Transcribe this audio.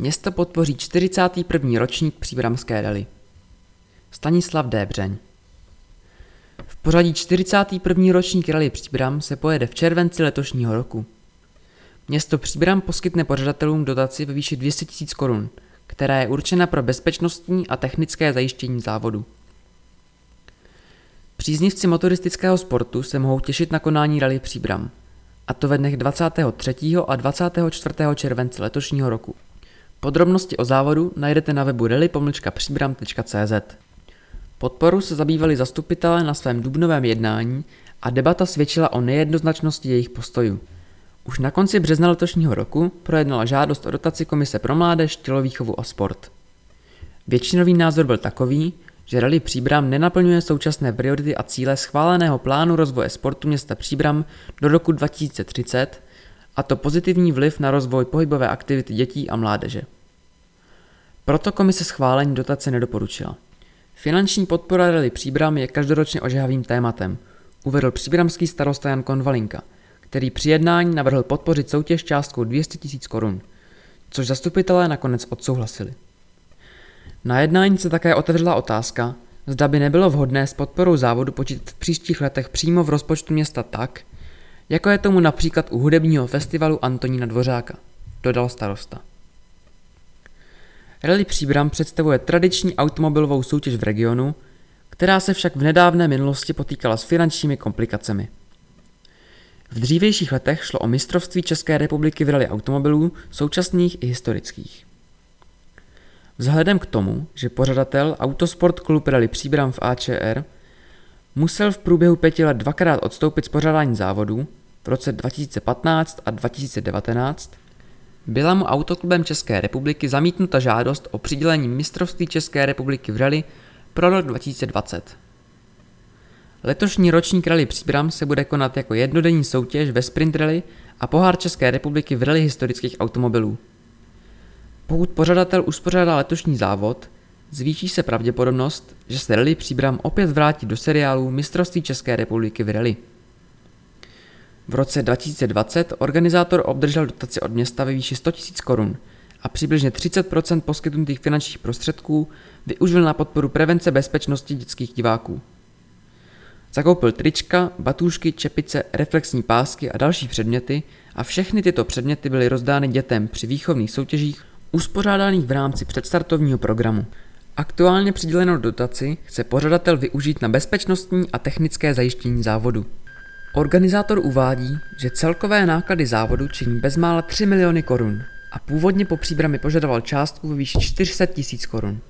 Město podpoří 41. ročník příbramské rally. Stanislav Débřeň V pořadí 41. ročník rally Příbram se pojede v červenci letošního roku. Město Příbram poskytne pořadatelům dotaci ve výši 200 000 korun, která je určena pro bezpečnostní a technické zajištění závodu. Příznivci motoristického sportu se mohou těšit na konání rally Příbram, a to ve dnech 23. a 24. července letošního roku. Podrobnosti o závodu najdete na webu rally-příbram.cz. Podporu se zabývali zastupitelé na svém dubnovém jednání a debata svědčila o nejednoznačnosti jejich postojů. Už na konci března letošního roku projednala žádost o dotaci Komise pro mládež, tělovýchovu a sport. Většinový názor byl takový, že Rally Příbram nenaplňuje současné priority a cíle schváleného plánu rozvoje sportu města Příbram do roku 2030 a to pozitivní vliv na rozvoj pohybové aktivity dětí a mládeže. Proto komise schválení dotace nedoporučila. Finanční podpora Rally Příbram je každoročně ožehavým tématem, uvedl příbramský starosta Jan Konvalinka, který při jednání navrhl podpořit soutěž částkou 200 000 korun, což zastupitelé nakonec odsouhlasili. Na jednání se také otevřela otázka, zda by nebylo vhodné s podporou závodu počítat v příštích letech přímo v rozpočtu města tak, jako je tomu například u hudebního festivalu Antonína Dvořáka, dodal starosta. Rally Příbram představuje tradiční automobilovou soutěž v regionu, která se však v nedávné minulosti potýkala s finančními komplikacemi. V dřívějších letech šlo o mistrovství České republiky v rally automobilů, současných i historických. Vzhledem k tomu, že pořadatel Autosport Klub Rally Příbram v AČR musel v průběhu pěti let dvakrát odstoupit z pořádání závodů v roce 2015 a 2019, byla mu Autoklubem České republiky zamítnuta žádost o přidělení mistrovství České republiky v rally pro rok 2020. Letošní ročník rally Příbram se bude konat jako jednodenní soutěž ve sprint rally a pohár České republiky v rally historických automobilů. Pokud pořadatel uspořádá letošní závod, zvýší se pravděpodobnost, že se rally Příbram opět vrátí do seriálu Mistrovství České republiky v rally. V roce 2020 organizátor obdržel dotaci od města ve výši 100 000 korun a přibližně 30% poskytnutých finančních prostředků využil na podporu prevence bezpečnosti dětských diváků. Zakoupil trička, batůžky, čepice, reflexní pásky a další předměty a všechny tyto předměty byly rozdány dětem při výchovných soutěžích uspořádaných v rámci předstartovního programu. Aktuálně přidělenou dotaci chce pořadatel využít na bezpečnostní a technické zajištění závodu. Organizátor uvádí, že celkové náklady závodu činí bezmála 3 miliony korun a původně po příbrami požadoval částku ve výši 400 tisíc korun.